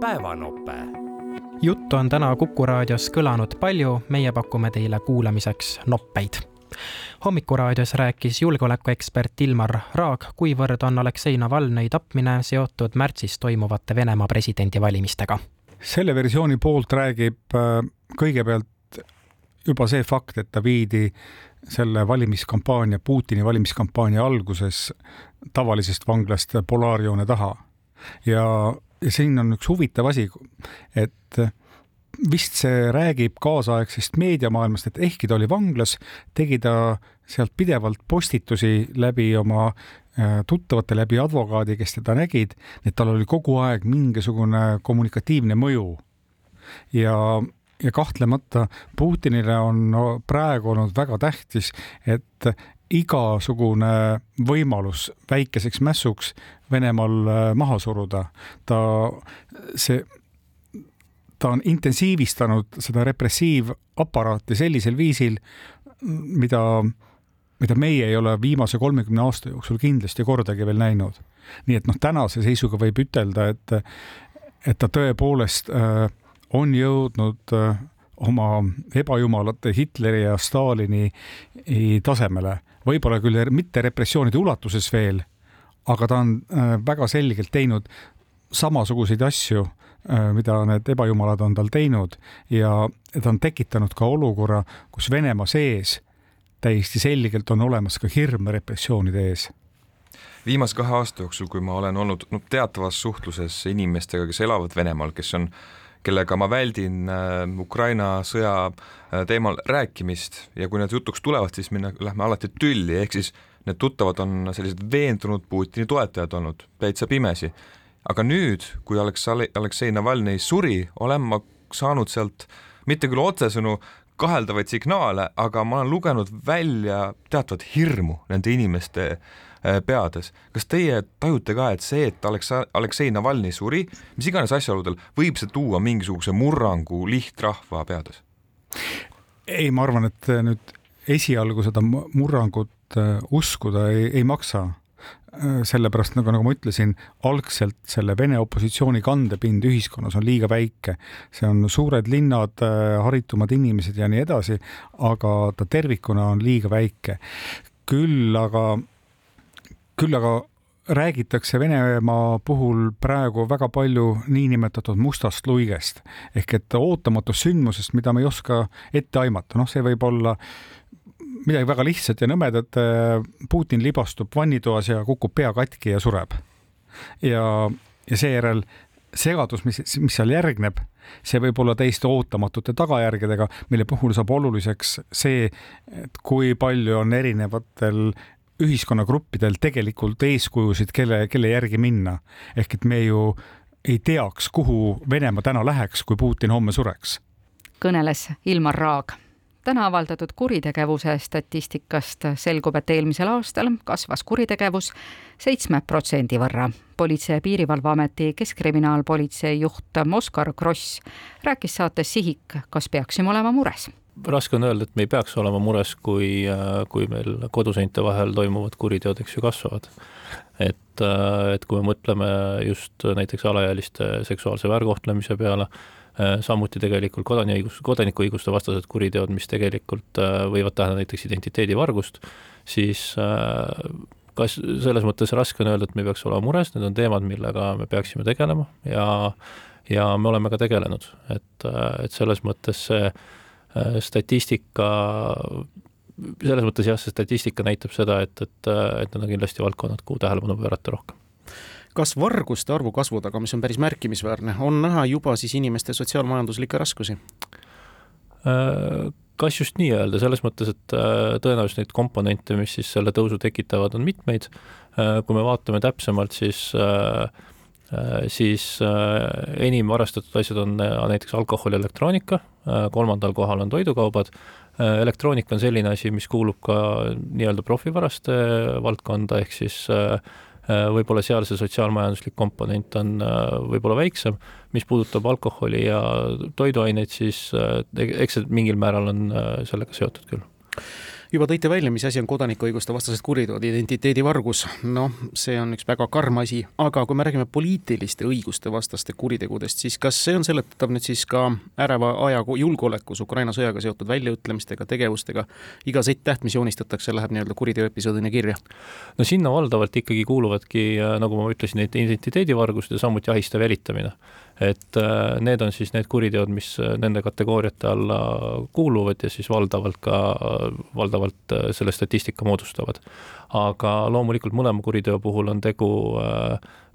päevanope. juttu on täna Kuku raadios kõlanud palju, meie pakume teile kuulamiseks noppeid. hommikuraadios rääkis julgeolekuekspert Ilmar Raag, kuivõrd on Aleksei Navalnõi tapmine seotud märtsis toimuvate Venemaa presidendivalimistega. selle versiooni poolt räägib äh, kõigepealt juba see fakt, et ta viidi selle valimiskampaania, Putini valimiskampaania alguses tavalisest vanglast polaarjoone taha. ja, ja siin on üks huvitav asi, et vist see räägib kaasaegsest meediamaailmast, et ehkki ta oli vanglas, tegi ta sealt pidevalt postitusi läbi oma äh, tuttavate, läbi advokaadi, kes teda nägid, et tal oli kogu aeg mingisugune kommunikatiivne mõju. ja ja kahtlemata Putinile on praegu olnud väga tähtis, et igasugune võimalus väikeseks mässuks Venemaal äh, maha suruda, ta, see, ta on intensiivistanud seda repressiivaparaati sellisel viisil, mida, mida meie ei ole viimase kolmekümne aasta jooksul kindlasti kordagi veel näinud. nii et noh, tänase seisuga võib ütelda, et, et ta tõepoolest äh, on jõudnud äh, oma ebajumalate Hitleri ja Stalini tasemele, võib-olla küll mitte repressioonide ulatuses veel, aga ta on äh, väga selgelt teinud samasuguseid asju, mida need ebajumalad on tal teinud. Ja ta on tekitanud ka olukorra, kus Venemaa sees täiesti selgelt on olemas ka hirm repressioonide ees. Viimase kahe aasta jooksul, kui ma olen olnud no, teatavas suhtluses inimestega, kes elavad Venemaal, kes on kellega ma väldin äh, Ukraina sõja äh, teemal rääkimist ja kui need jutuks tulevad, siis me lähme alati tülli, ehk siis need tuttavad on sellised veendunud Putini toetajad olnud, täitsa pimesi. aga nüüd, kui Aleks-, Aleksei Navalnõi suri, olen ma saanud sealt mitte küll otsesõnu kaheldavaid signaale, aga ma olen lugenud välja teatavat hirmu nende inimeste Äh, peades. kas teie tajute ka, et see, et Aleksa-, Aleksei Navalnõi suri, mis iganes asjaoludel, võib see tuua mingisuguse murrangu lihtrahva peades? ei, ma arvan, et nüüd esialgu seda murrangut äh, uskuda ei, ei maksa äh, sellepärast nagu, nagu ma ütlesin, algselt selle Vene opositsiooni kandepind ühiskonnas on liiga väike. see on suured linnad, haritumad inimesed ja nii edasi, aga ta tervikuna on liiga väike. küll aga küll aga räägitakse Venemaa puhul praegu väga palju niinimetatud mustast luigest ehk et ootamatust sündmusest, mida me ei oska ette aimata, noh, see võib olla midagi väga lihtsat ja nõmedat. Putin libastub vannitoas ja kukub pea katki ja sureb. ja, ja seejärel segadus, mis, mis seal järgneb, see võib olla täiesti ootamatute tagajärgedega, mille puhul saab oluliseks see, et kui palju on erinevatel ühiskonnagruppidel tegelikult eeskujusid, kelle, kelle järgi minna. ehk et me ju ei teaks, kuhu Venemaa täna läheks, kui Putin homme sureks. kõneles Ilmar Raag täna avaldatud kuritegevuse statistikast selgub, et eelmisel aastal kasvas kuritegevus seitsme protsendi võrra. politsei- ja Piirivalveameti keskkriminaalpolitsei juht Oskar Kross rääkis saates Sihik, kas peaksime olema mures raske on öelda, et me ei peaks olema mures, kui, äh, kui meil koduseinte vahel toimuvad kuriteod, eks ju, kasvavad. et, äh, et kui me mõtleme just näiteks alaealiste seksuaalse väärkohtlemise peale, äh, samuti tegelikult kodaniõigus, kodanikuõiguste vastased kuriteod, mis tegelikult võivad tähendada näiteks identiteedivargust, siis kas selles mõttes raske on öelda, et me peaks olema mures, need on teemad, millega me peaksime tegelema ja ja me oleme ka tegelenud, et, et selles mõttes see Äh, statistika, selles mõttes jah, see statistika näitab seda, et, et, et need on kindlasti valdkonnad, kuhu tähelepanu pöörata rohkem kas varguste arvu kasvu taga, mis on päris märkimisväärne, on näha juba siis inimeste sotsiaalmajanduslikke raskusi? Äh, kas just nii öelda, selles mõttes, et äh, tõenäoliselt neid komponente, mis siis selle tõusu tekitavad, on mitmeid. kui me vaatame täpsemalt, siis siis enim varastatud asjad on näiteks alkohol ja elektroonika, Äh, kolmandal kohal on toidukaubad, äh, elektroonika on selline asi, mis kuulub ka nii-öelda profivaraste valdkonda, ehk siis äh, võib-olla seal see sotsiaalmajanduslik komponent on võib-olla väiksem, mis puudutab alkoholi ja toiduaineid, siis eks see mingil määral on sellega seotud küll juba tõite välja, mis asi on kodanikuõiguste vastased kuriteod, identiteedivargus, noh, see on üks väga karm asi, aga kui me räägime poliitiliste õiguste vastaste kuritegudest, siis kas see on seletatav nüüd siis ka äreva aja julgeolekus Ukraina sõjaga seotud väljaütlemistega, tegevustega, iga Z-täht, mis joonistatakse, läheb nii-öelda kuriteoepisoodina kirja? No sinna valdavalt ikkagi kuuluvadki, nagu ma ütlesin, identiteedivargused ja samuti ahistav jälitamine et äh, need on siis need kuriteod, mis äh, nende kategooriate alla kuuluvad ja siis valdavalt ka, valdavalt äh, selle statistika moodustavad. aga loomulikult mõlema kuriteo puhul on tegu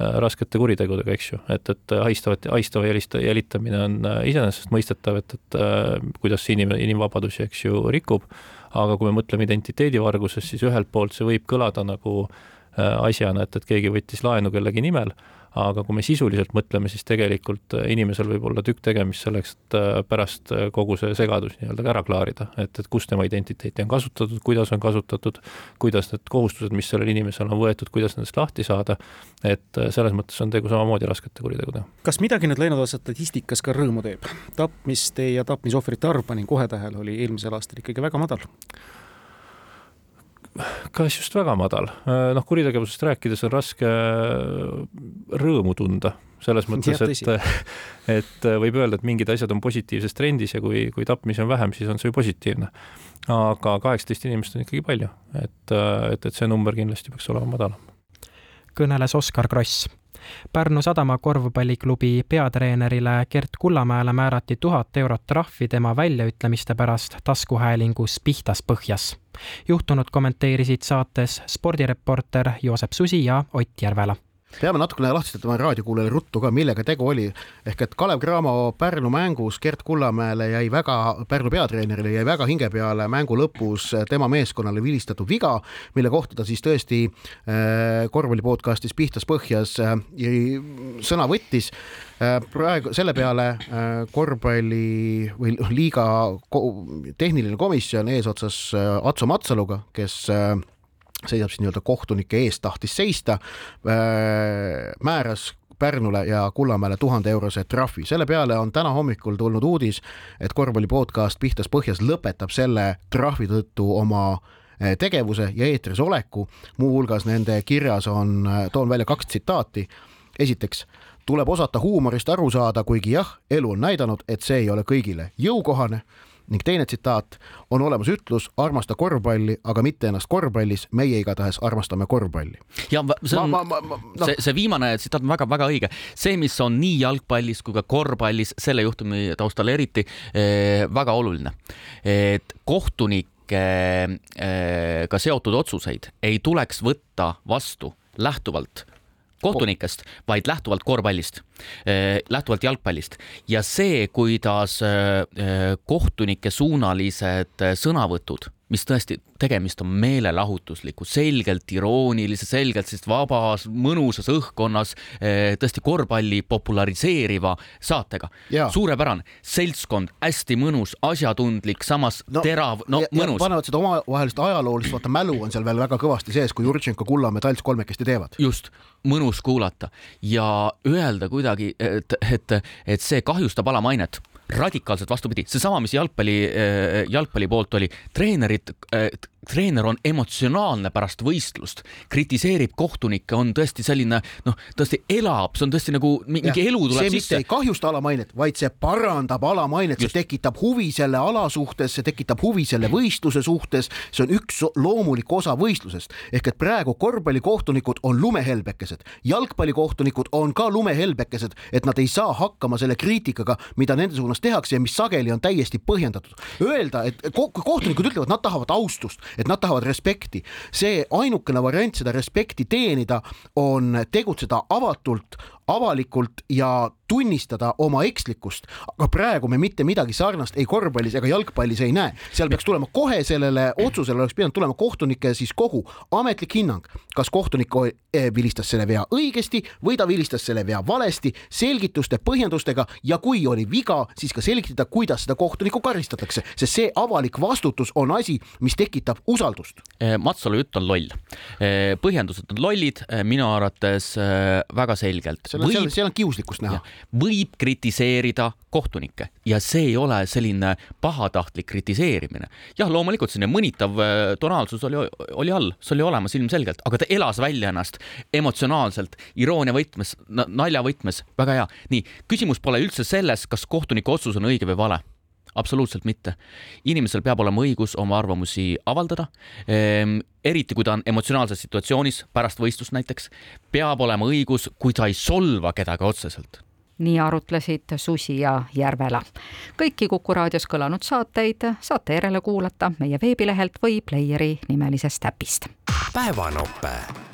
raskete kuritegudega, eks ju, et, et haistavat, haistava jälista, jälitamine on iseenesestmõistetav, et, et kuidas see inim, inimvabadusi, eks ju, rikub, aga kui me mõtleme identiteedivargusest, siis ühelt poolt see võib kõlada nagu asjana, et, et keegi võttis laenu kellegi nimel aga kui me sisuliselt mõtleme, siis tegelikult äh, inimesel võib olla tükk tegemist selleks, et äh, pärast äh, kogu see segadus nii-öelda ka ära klaarida, et, et kus tema identiteeti on kasutatud, kuidas on kasutatud, kuidas need kohustused, mis sellel inimesel on võetud, kuidas nendest lahti saada, et selles mõttes on tegu samamoodi raskete kuritegudega. kas midagi nüüd läinud aasta statistikas ka rõõmu teeb? tapmiste ja tapmisohvrite arv, panin kohe tähele, oli eelmisel aastal ikkagi väga madal kas just väga madal, noh, kuritegevusest rääkides on raske rõõmu tunda, selles mõttes, et, et võib öelda, et mingid asjad on positiivses trendis ja kui, kui tapmisi on vähem, siis on see ju positiivne. aga kaheksateist inimest on ikkagi palju, et, et, et see number kindlasti peaks olema madalam. kõneles Oskar Kross Pärnu Sadama korvpalliklubi peatreenerile Gert Kullamäele määrati tuhat eurot trahvi tema väljaütlemiste pärast taskuhäälingus Pihtas põhjas. juhtunut kommenteerisid saates spordireporter Joosep Susi ja Ott Järvela peame natukene lahti ütlema raadiokuulajale ruttu ka, millega tegu oli. ehk et Kalev Cramo Pärnu mängus Gert Kullamäele jäi väga, Pärnu peatreenerile jäi väga hinge peale mängu lõpus tema meeskonnale vilistatud viga, mille kohta ta siis tõesti äh, korvpalli podcastis Pihtas põhjas äh, sõna võttis äh,. praegu selle peale korvpalli või liiga ko tehniline komisjon eesotsas Atso Matsaluga, kes seisab siis nii-öelda kohtunike eest, tahtis seista, äh, määras Pärnule ja Kullamäele tuhande eurose trahvi. selle peale on täna hommikul tulnud uudis, et korvpalli podcast Pihtas põhjas lõpetab selle trahvi tõttu oma äh, tegevuse ja eetris oleku. muuhulgas nende kirjas on, äh, toon välja kaks tsitaati. esiteks tuleb osata huumorist aru saada, kuigi jah, elu on näidanud, et see ei ole kõigile jõukohane ning teine tsitaat, on olemas ütlus, armasta korvpalli, aga mitte ennast korvpallis, meie igatahes armastame korvpalli. ja see on, no. see, see viimane tsitaat on väga-väga õige, see, mis on nii jalgpallis kui ka korvpallis selle juhtumi taustal eriti eh, väga oluline, et kohtunike eh, ka seotud otsuseid ei tuleks võtta vastu lähtuvalt kohtunikest, vaid lähtuvalt korvpallist, eh, lähtuvalt jalgpallist. Ja see, kuidas eh, eh, kohtunike suunalised sõnavõtud mis tõesti, tegemist on meelelahutusliku, selgelt iroonilise, selgelt sellist vabas, mõnusas õhkkonnas eh, tõesti korvpalli populariseeriva saatega. suurepärane, seltskond, hästi mõnus, asjatundlik, samas no, terav, no ja, mõnus. panevad seda omavahelist ajaloolist, vaata mälu on seal veel väga kõvasti sees, kui Jurtšenko, Kullamäe, Talts kolmekesti teevad. just, mõnus kuulata ja öelda kuidagi, et, et, et see kahjustab alamainet radikaalselt vastupidi, seesama, mis jalgpalli, äh, jalgpalli poolt oli, treenerid, äh, treener on emotsionaalne pärast võistlust, kritiseerib kohtunikke, on tõesti selline noh, tõesti elab, see on tõesti nagu mingi ja, elu tuleb see, sisse. ei kahjusta alamainet, vaid see parandab alamainet, see tekitab huvi selle ala suhtes, see tekitab huvi selle võistluse suhtes, see on üks loomulik osa võistlusest. ehk et praegu korvpallikohtunikud on lumehelbekesed, jalgpallikohtunikud on ka lumehelbekesed, et nad ei saa hakkama selle kriitikaga, mida nende suunas tehakse ja mis sageli on täiesti põhjendatud. Öelda, et kohtunikud ütlevad, nad tahavad austust, et nad tahavad respekti. see ainukene variant seda respekti teenida on tegutseda avatult, avalikult ja tunnistada oma ekslikkust, aga praegu me mitte midagi sarnast ei korvpallis ega jalgpallis ei näe. seal peaks tulema kohe sellele otsusele oleks pidanud tulema kohtunike siis kogu ametlik hinnang, kas kohtunik eh, vilistas selle vea õigesti või ta vilistas selle vea valesti, selgituste, põhjendustega ja kui oli viga, siis ka selgitada, kuidas seda kohtunikku karistatakse, sest see avalik vastutus on asi, mis tekitab usaldust. Eh, Matsalu jutt on loll. Eh, põhjendused on lollid, minu arvates väga selgelt seal on, seal on kiuslikkust näha. võib kritiseerida kohtunikke ja see ei ole selline pahatahtlik kritiseerimine. jah, loomulikult selline mõnitav äh, tonaalsus oli, oli all, see oli olemas ilmselgelt, aga ta elas välja ennast emotsionaalselt, iroonia võtmes, nalja võtmes, väga hea. nii, küsimus pole üldse selles, kas kohtuniku otsus on õige või vale absoluutselt mitte. inimesel peab olema õigus oma arvamusi avaldada ehm,, eriti kui ta on emotsionaalses situatsioonis, pärast võistlust näiteks, peab olema õigus, kui ta ei solva kedagi otseselt nii arutlesid Susi ja Järvela. kõiki Kuku raadios kõlanud saateid saate järele kuulata meie veebilehelt või Playeri nimelisest äpist. päevanope